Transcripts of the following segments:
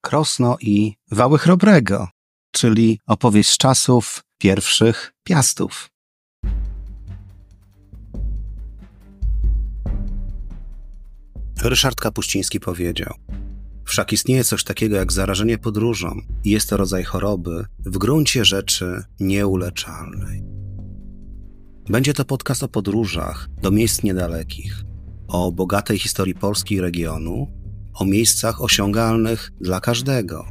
Krosno i Wały Chrobrego, czyli opowieść z czasów pierwszych piastów. Ryszard Kapuściński powiedział: Wszak istnieje coś takiego jak zarażenie podróżą i jest to rodzaj choroby w gruncie rzeczy nieuleczalnej. Będzie to podcast o podróżach do miejsc niedalekich, o bogatej historii Polski i regionu, o miejscach osiągalnych dla każdego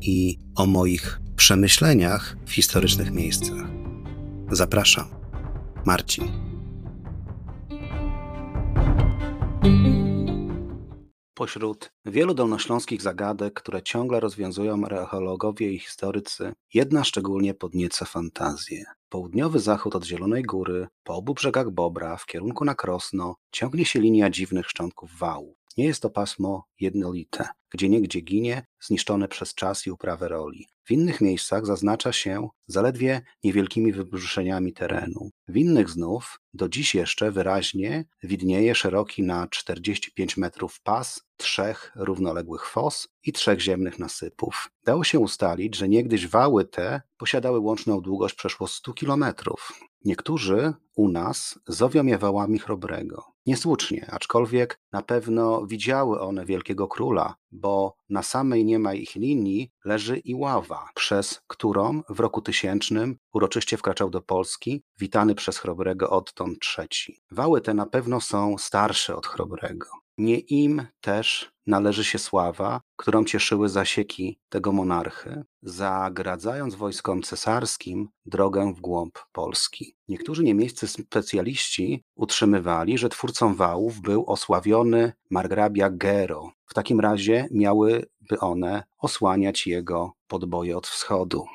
i o moich przemyśleniach w historycznych miejscach. Zapraszam. Marcin. Pośród wielu dolnośląskich zagadek, które ciągle rozwiązują archeologowie i historycy, jedna szczególnie podnieca fantazję. Południowy zachód od Zielonej Góry, po obu brzegach Bobra, w kierunku na Krosno, ciągnie się linia dziwnych szczątków wałów. Nie jest to pasmo jednolite, gdzie niegdzie ginie, zniszczone przez czas i uprawę roli. W innych miejscach zaznacza się zaledwie niewielkimi wybrzuszeniami terenu. W innych znów do dziś jeszcze wyraźnie widnieje szeroki na 45 metrów pas trzech równoległych fos i trzech ziemnych nasypów. Dało się ustalić, że niegdyś wały te posiadały łączną długość przeszło 100 kilometrów. Niektórzy u nas zowią je wałami chrobrego. Niesłusznie, aczkolwiek na pewno widziały one wielkiego króla, bo na samej niemaj ich linii leży Iława, przez którą w roku tysięcznym uroczyście wkraczał do Polski, witany przez chrobrego odtąd trzeci. Wały te na pewno są starsze od chrobrego. Nie im też należy się sława, którą cieszyły zasieki tego monarchy, zagradzając wojskom cesarskim drogę w głąb Polski. Niektórzy niemieccy specjaliści utrzymywali, że twórcą wałów był osławiony margrabia Gero. W takim razie miałyby one osłaniać jego podboje od wschodu.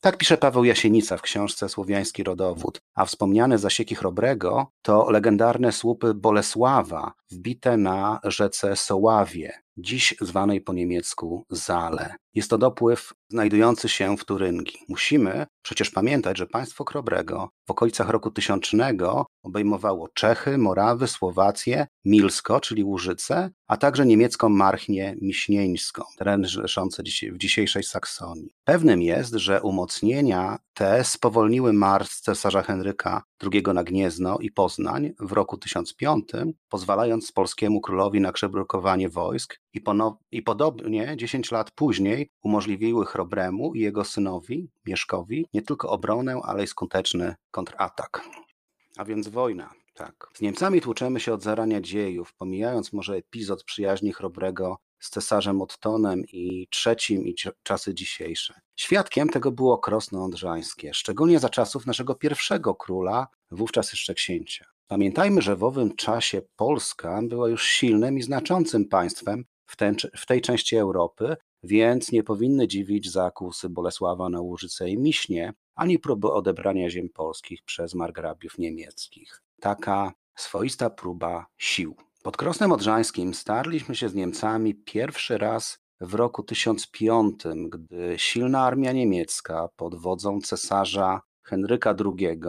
Tak pisze Paweł Jasienica w książce Słowiański Rodowód, a wspomniane zasieki Chrobrego to legendarne słupy Bolesława wbite na rzece Soławie, dziś zwanej po niemiecku Zale. Jest to dopływ znajdujący się w Turyngi. Musimy przecież pamiętać, że państwo Chrobrego w okolicach roku tysiącznego obejmowało Czechy, Morawy, Słowację, Milsko, czyli Łużyce, a także niemiecką Marchnię Miśnieńską, teren leżący w dzisiejszej Saksonii. Pewnym jest, że umocnienia te spowolniły marsz cesarza Henryka II na Gniezno i Poznań w roku 1005, pozwalając polskiemu królowi na przebrukowanie wojsk i, i podobnie 10 lat później umożliwiły Chrobremu i jego synowi, Mieszkowi, nie tylko obronę, ale i skuteczny kontratak. A więc wojna. Tak. Z Niemcami tłuczemy się od zarania dziejów, pomijając może epizod przyjaźni Chrobrego z cesarzem Ottonem i trzecim i czasy dzisiejsze. Świadkiem tego było Krosno Odrzańskie, szczególnie za czasów naszego pierwszego króla, wówczas jeszcze księcia. Pamiętajmy, że w owym czasie Polska była już silnym i znaczącym państwem w, ten, w tej części Europy, więc nie powinny dziwić zakusy Bolesława na Łużyce i Miśnie, ani próby odebrania ziem polskich przez margrabiów niemieckich. Taka swoista próba sił. Pod Krosnem Odrzańskim starliśmy się z Niemcami pierwszy raz w roku 1005, gdy silna armia niemiecka pod wodzą cesarza Henryka II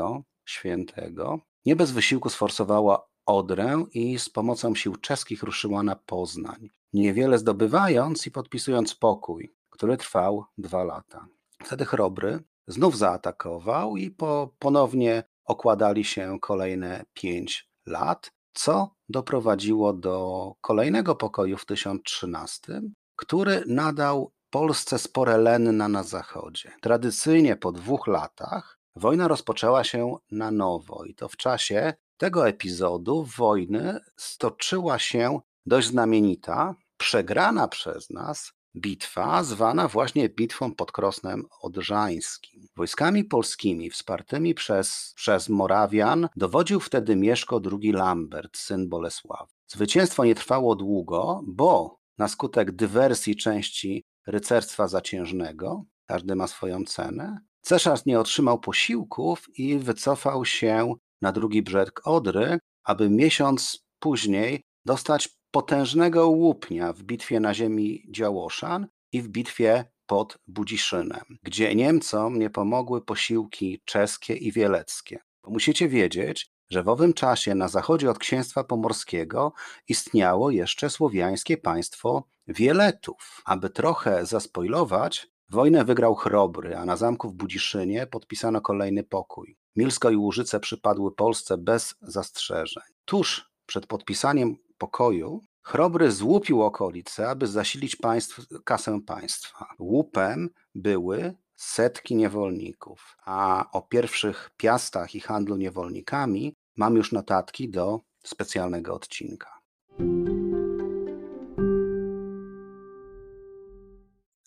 Świętego nie bez wysiłku sforsowała Odrę i z pomocą sił czeskich ruszyła na Poznań, niewiele zdobywając i podpisując pokój, który trwał dwa lata. Wtedy Chrobry znów zaatakował i po, ponownie okładali się kolejne pięć lat, co doprowadziło do kolejnego pokoju w 1013, który nadał Polsce spore lenna na zachodzie. Tradycyjnie po dwóch latach wojna rozpoczęła się na nowo i to w czasie tego epizodu wojny stoczyła się dość znamienita, przegrana przez nas bitwa, zwana właśnie bitwą pod Krosnem Odrzańskim. Wojskami polskimi wspartymi przez, przez Morawian dowodził wtedy Mieszko II Lambert, syn Bolesława. Zwycięstwo nie trwało długo, bo na skutek dywersji części rycerstwa zaciężnego, każdy ma swoją cenę, cesarz nie otrzymał posiłków i wycofał się na drugi brzeg Odry, aby miesiąc później dostać potężnego łupnia w bitwie na ziemi Działoszan i w bitwie pod Budziszynem, gdzie Niemcom nie pomogły posiłki czeskie i wieleckie. Musicie wiedzieć, że w owym czasie na zachodzie od księstwa pomorskiego istniało jeszcze słowiańskie państwo Wieletów. Aby trochę zaspoilować, wojnę wygrał Chrobry, a na zamku w Budziszynie podpisano kolejny pokój. Milsko i Łużyce przypadły Polsce bez zastrzeżeń. Tuż przed podpisaniem pokoju Chrobry złupił okolice, aby zasilić państw, kasę państwa. Łupem były setki niewolników, a o pierwszych piastach i handlu niewolnikami mam już notatki do specjalnego odcinka.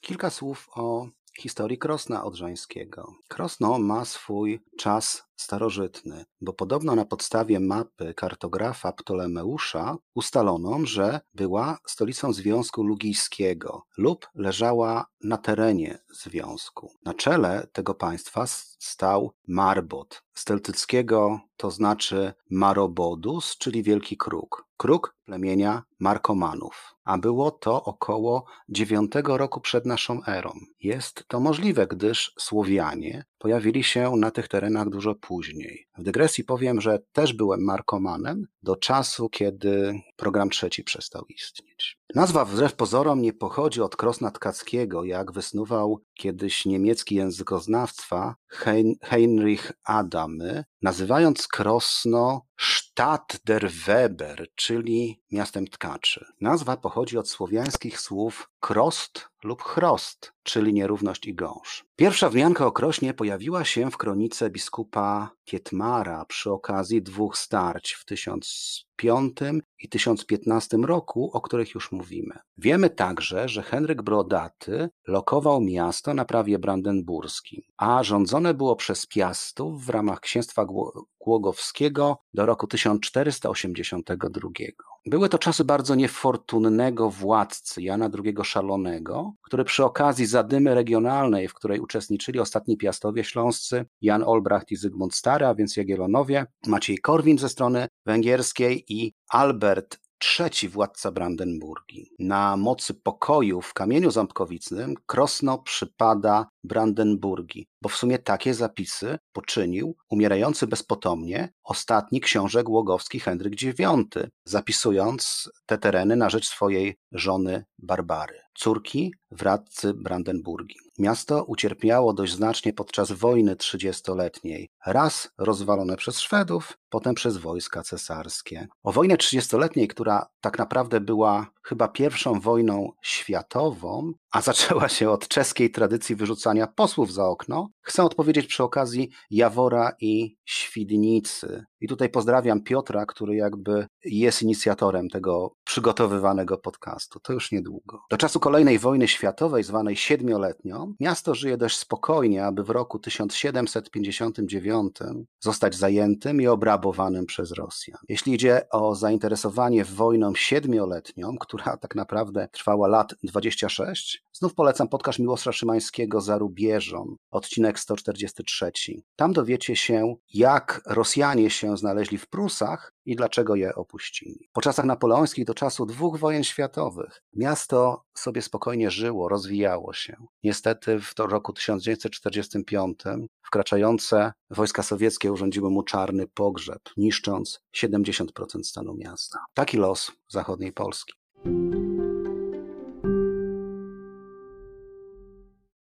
Kilka słów o historii Krosna Odrzańskiego. Krosno ma swój czas starożytny, bo podobno na podstawie mapy kartografa Ptolemeusza ustalono, że była stolicą Związku Lugijskiego lub leżała na terenie związku. Na czele tego państwa stał Marbot, z celtyckiego to znaczy Marobodus, czyli wielki kruk. Kruk plemienia Markomanów, a było to około IX roku przed naszą erą. Jest to możliwe, gdyż Słowianie pojawili się na tych terenach dużo później. W dygresji powiem, że też byłem markomanem do czasu, kiedy program trzeci przestał istnieć. Nazwa wbrew pozorom nie pochodzi od Krosna Tkackiego, jak wysnuwał kiedyś niemiecki językoznawca Heinrich Adamy, nazywając Krosno Stadt der Weber, czyli miastem tkaczy. Nazwa pochodzi od słowiańskich słów krost lub chrost, czyli nierówność i gąszcz. Pierwsza wzmianka o Krośnie pojawiła się w kronice biskupa Kietmara przy okazji dwóch starć w 1005 i 1015 roku, o których już mówimy. Wiemy także, że Henryk Brodaty lokował miasto na prawie brandenburskim, a rządzone było przez Piastów w ramach księstwa Głogowskiego do roku 1482. Były to czasy bardzo niefortunnego władcy Jana II Szalonego, który przy okazji zadymy regionalnej, w której uczestniczyli ostatni piastowie śląscy, Jan Olbracht i Zygmunt Stary, a więc Jagiellonowie, Maciej Korwin ze strony węgierskiej i Albert trzeci władca Brandenburgii. Na mocy pokoju w kamieniu ząbkowicnym Krosno przypada Brandenburgii, bo w sumie takie zapisy poczynił umierający bezpotomnie ostatni książę głogowski Henryk IX, zapisując te tereny na rzecz swojej żony Barbary, córki wradcy Brandenburgii. Miasto ucierpiało dość znacznie podczas wojny trzydziestoletniej, raz rozwalone przez Szwedów, potem przez wojska cesarskie. O wojnę trzydziestoletniej, która tak naprawdę była chyba pierwszą wojną światową, a zaczęła się od czeskiej tradycji wyrzucania posłów za okno, chcę odpowiedzieć przy okazji Jawora i Świdnicy. I tutaj pozdrawiam Piotra, który jakby jest inicjatorem tego przygotowywanego podcastu. To już niedługo. Do czasu kolejnej wojny światowej, zwanej siedmioletnią, miasto żyje dość spokojnie, aby w roku 1759 zostać zajętym i obrabowanym przez Rosjan. Jeśli idzie o zainteresowanie wojną siedmioletnią, która tak naprawdę trwała lat 26, znów polecam podcast Miłosza Szymańskiego za rubieżą, odcinek 143. Tam dowiecie się, jak Rosjanie się znaleźli w Prusach i dlaczego je opuścili. Po czasach napoleońskich do czasu dwóch wojen światowych miasto sobie spokojnie żyło, rozwijało się. Niestety w roku 1945 wkraczające wojska sowieckie urządziły mu czarny pogrzeb, niszcząc 70% stanu miasta. Taki los zachodniej Polski.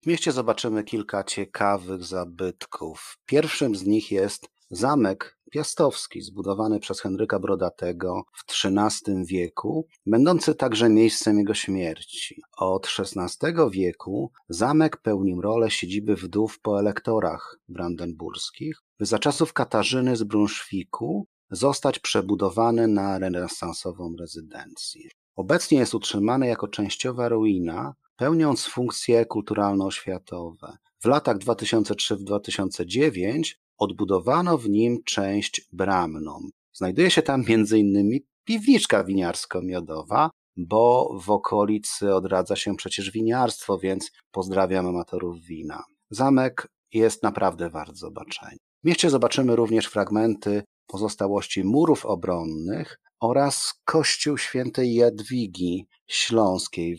W mieście zobaczymy kilka ciekawych zabytków. Pierwszym z nich jest zamek piastowski, zbudowany przez Henryka Brodatego w XIII wieku, będący także miejscem jego śmierci. Od XVI wieku zamek pełnił rolę siedziby wdów po elektorach brandenburskich, by za czasów Katarzyny z Brunszwiku zostać przebudowany na renesansową rezydencję. Obecnie jest utrzymany jako częściowa ruina, pełniąc funkcje kulturalno-oświatowe. W latach 2003-2009 odbudowano w nim część bramną. Znajduje się tam m.in. piwniczka winiarsko-miodowa, bo w okolicy odradza się przecież winiarstwo, więc pozdrawiam amatorów wina. Zamek jest naprawdę wart zobaczenia. W mieście zobaczymy również fragmenty pozostałości murów obronnych oraz kościół świętej Jadwigi Śląskiej,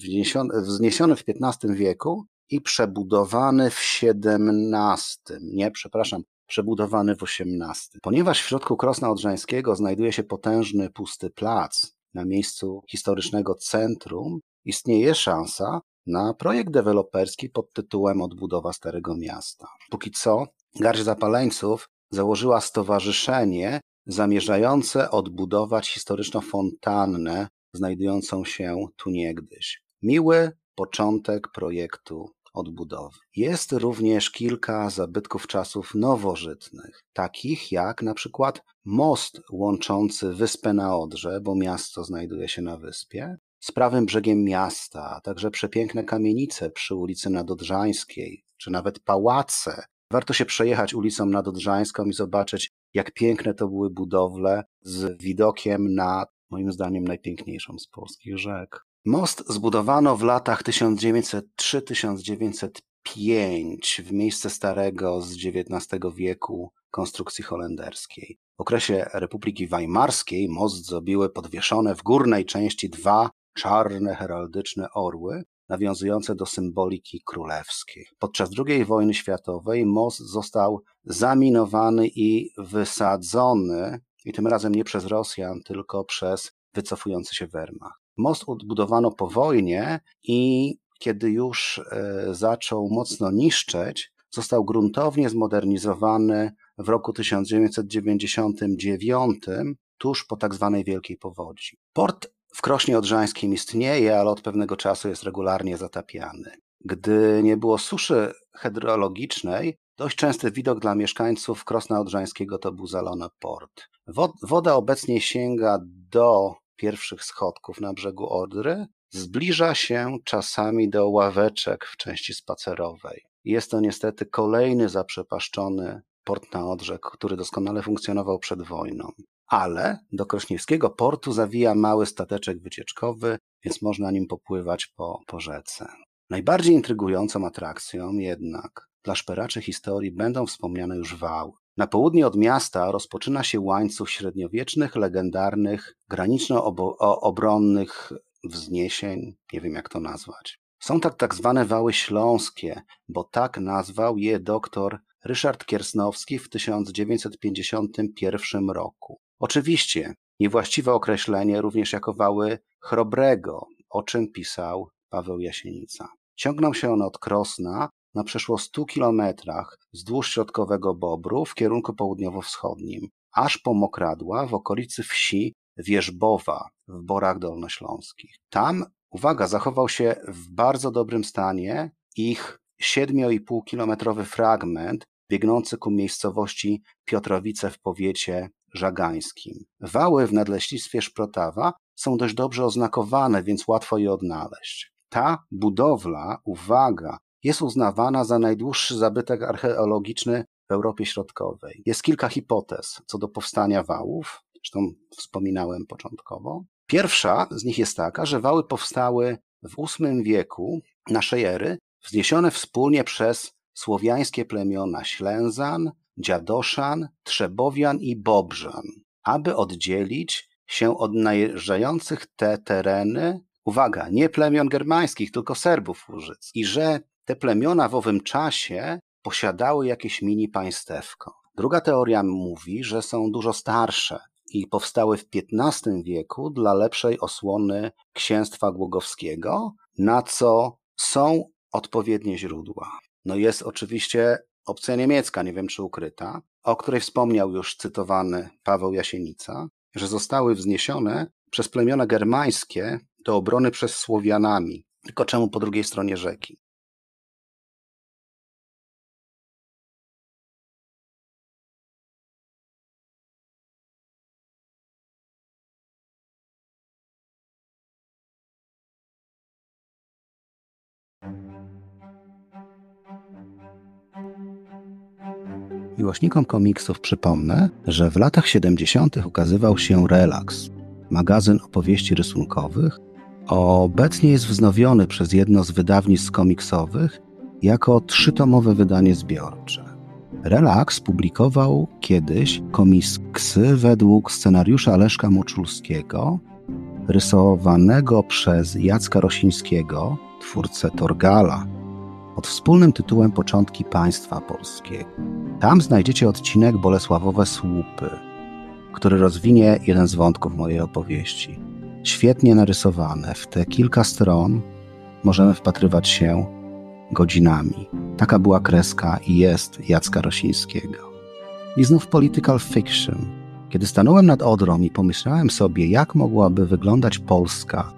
wzniesiony w XV wieku i przebudowany w XVII, nie, przepraszam, przebudowany w XVIII. Ponieważ w środku Krosna Odrzańskiego znajduje się potężny pusty plac na miejscu historycznego centrum, istnieje szansa na projekt deweloperski pod tytułem Odbudowa Starego Miasta. Póki co Garść Zapaleńców założyła stowarzyszenie zamierzające odbudować historyczną fontannę znajdującą się tu niegdyś. Miły początek projektu odbudowy. Jest również kilka zabytków czasów nowożytnych, takich jak na przykład most łączący wyspę na Odrze, bo miasto znajduje się na wyspie, z prawym brzegiem miasta, a także przepiękne kamienice przy ulicy Nadodrzańskiej, czy nawet pałace. Warto się przejechać ulicą Nadodrzańską i zobaczyć, jak piękne to były budowle z widokiem na, moim zdaniem, najpiękniejszą z polskich rzek. Most zbudowano w latach 1903-1905 w miejsce starego z XIX wieku konstrukcji holenderskiej. W okresie Republiki Weimarskiej most zdobiły podwieszone w górnej części dwa czarne heraldyczne orły, nawiązujące do symboliki królewskiej. Podczas II wojny światowej most został zaminowany i wysadzony, i tym razem nie przez Rosjan, tylko przez wycofujący się Wehrmacht. Most odbudowano po wojnie i kiedy już e, zaczął mocno niszczeć, został gruntownie zmodernizowany w roku 1999, tuż po tak zwanej Wielkiej Powodzi. Port w Krośnie Odrzańskim istnieje, ale od pewnego czasu jest regularnie zatapiany. Gdy nie było suszy hydrologicznej, dość częsty widok dla mieszkańców Krosna Odrzańskiego to był zalony port. Woda obecnie sięga do pierwszych schodków na brzegu Odry, zbliża się czasami do ławeczek w części spacerowej. Jest to niestety kolejny zaprzepaszczony port na Odrze, który doskonale funkcjonował przed wojną. Ale do krośniewskiego portu zawija mały stateczek wycieczkowy, więc można nim popływać po, po rzece. Najbardziej intrygującą atrakcją jednak dla szperaczy historii będą wspomniane już wały. Na południe od miasta rozpoczyna się łańcuch średniowiecznych, legendarnych, graniczno-obronnych wzniesień, nie wiem jak to nazwać. Są tak tak zwane wały śląskie, bo tak nazwał je doktor Ryszard Kiersnowski w 1951 roku. Oczywiście niewłaściwe określenie również jako wały chrobrego, o czym pisał Paweł Jasienica. Ciągną się one od Krosna na przeszło 100 kilometrach wzdłuż środkowego Bobru w kierunku południowo-wschodnim, aż po Mokradła w okolicy wsi Wierzbowa w Borach Dolnośląskich. Tam, uwaga, zachował się w bardzo dobrym stanie ich 7,5-kilometrowy fragment biegnący ku miejscowości Piotrowice w powiecie żagańskim. Wały w nadleśnictwie Szprotawa są dość dobrze oznakowane, więc łatwo je odnaleźć. Ta budowla, uwaga, jest uznawana za najdłuższy zabytek archeologiczny w Europie Środkowej. Jest kilka hipotez co do powstania wałów, zresztą wspominałem początkowo. Pierwsza z nich jest taka, że wały powstały w VIII wieku naszej ery, wzniesione wspólnie przez słowiańskie plemiona Ślęzan, Dziadoszan, Trzebowian i Bobrzan, aby oddzielić się od najeżdżających te tereny, uwaga, nie plemion germańskich, tylko Serbów Łużyc, i że te plemiona w owym czasie posiadały jakieś mini państewko. Druga teoria mówi, że są dużo starsze i powstały w XV wieku dla lepszej osłony księstwa głogowskiego, na co są odpowiednie źródła. No jest oczywiście opcja niemiecka, nie wiem czy ukryta, o której wspomniał już cytowany Paweł Jasienica, że zostały wzniesione przez plemiona germańskie do obrony przez Słowianami. Tylko czemu po drugiej stronie rzeki? Miłośnikom komiksów przypomnę, że w latach 70. ukazywał się Relax, magazyn opowieści rysunkowych. Obecnie jest wznowiony przez jedno z wydawnictw komiksowych jako trzytomowe wydanie zbiorcze. Relax publikował kiedyś komiksy według scenariusza Leszka Moczulskiego, rysowanego przez Jacka Rosińskiego, twórcę Torgala, pod wspólnym tytułem Początki Państwa Polskiego. Tam znajdziecie odcinek Bolesławowe Słupy, który rozwinie jeden z wątków mojej opowieści. świetnie narysowane. W te kilka stron możemy wpatrywać się godzinami. Taka była kreska i jest Jacka Rosińskiego. I znów political fiction. Kiedy stanąłem nad Odrą i pomyślałem sobie, jak mogłaby wyglądać Polska,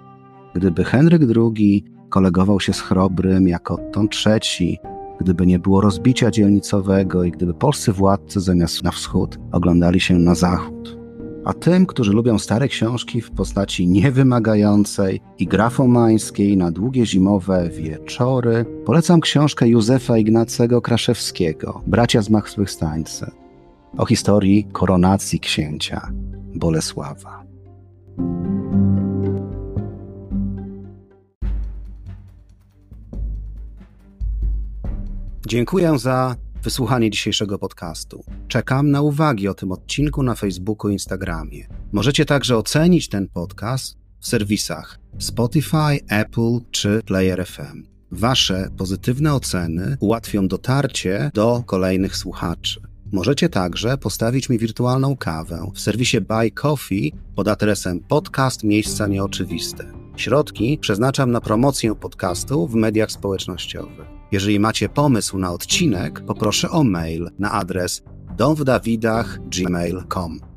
gdyby Henryk II kolegował się z Chrobrym jako Ton III, gdyby nie było rozbicia dzielnicowego i gdyby polscy władcy zamiast na wschód oglądali się na zachód. A tym, którzy lubią stare książki w postaci niewymagającej i grafomańskiej na długie zimowe wieczory, polecam książkę Józefa Ignacego Kraszewskiego, Bracia Zmartwychwstańcy, o historii koronacji księcia Bolesława. Dziękuję za wysłuchanie dzisiejszego podcastu. Czekam na uwagi o tym odcinku na Facebooku i Instagramie. Możecie także ocenić ten podcast w serwisach Spotify, Apple czy Player FM. Wasze pozytywne oceny ułatwią dotarcie do kolejnych słuchaczy. Możecie także postawić mi wirtualną kawę w serwisie Buy Coffee pod adresem podcast miejsca nieoczywiste. Środki przeznaczam na promocję podcastu w mediach społecznościowych. Jeżeli macie pomysł na odcinek, poproszę o mail na adres domwdawidach.gmail.com.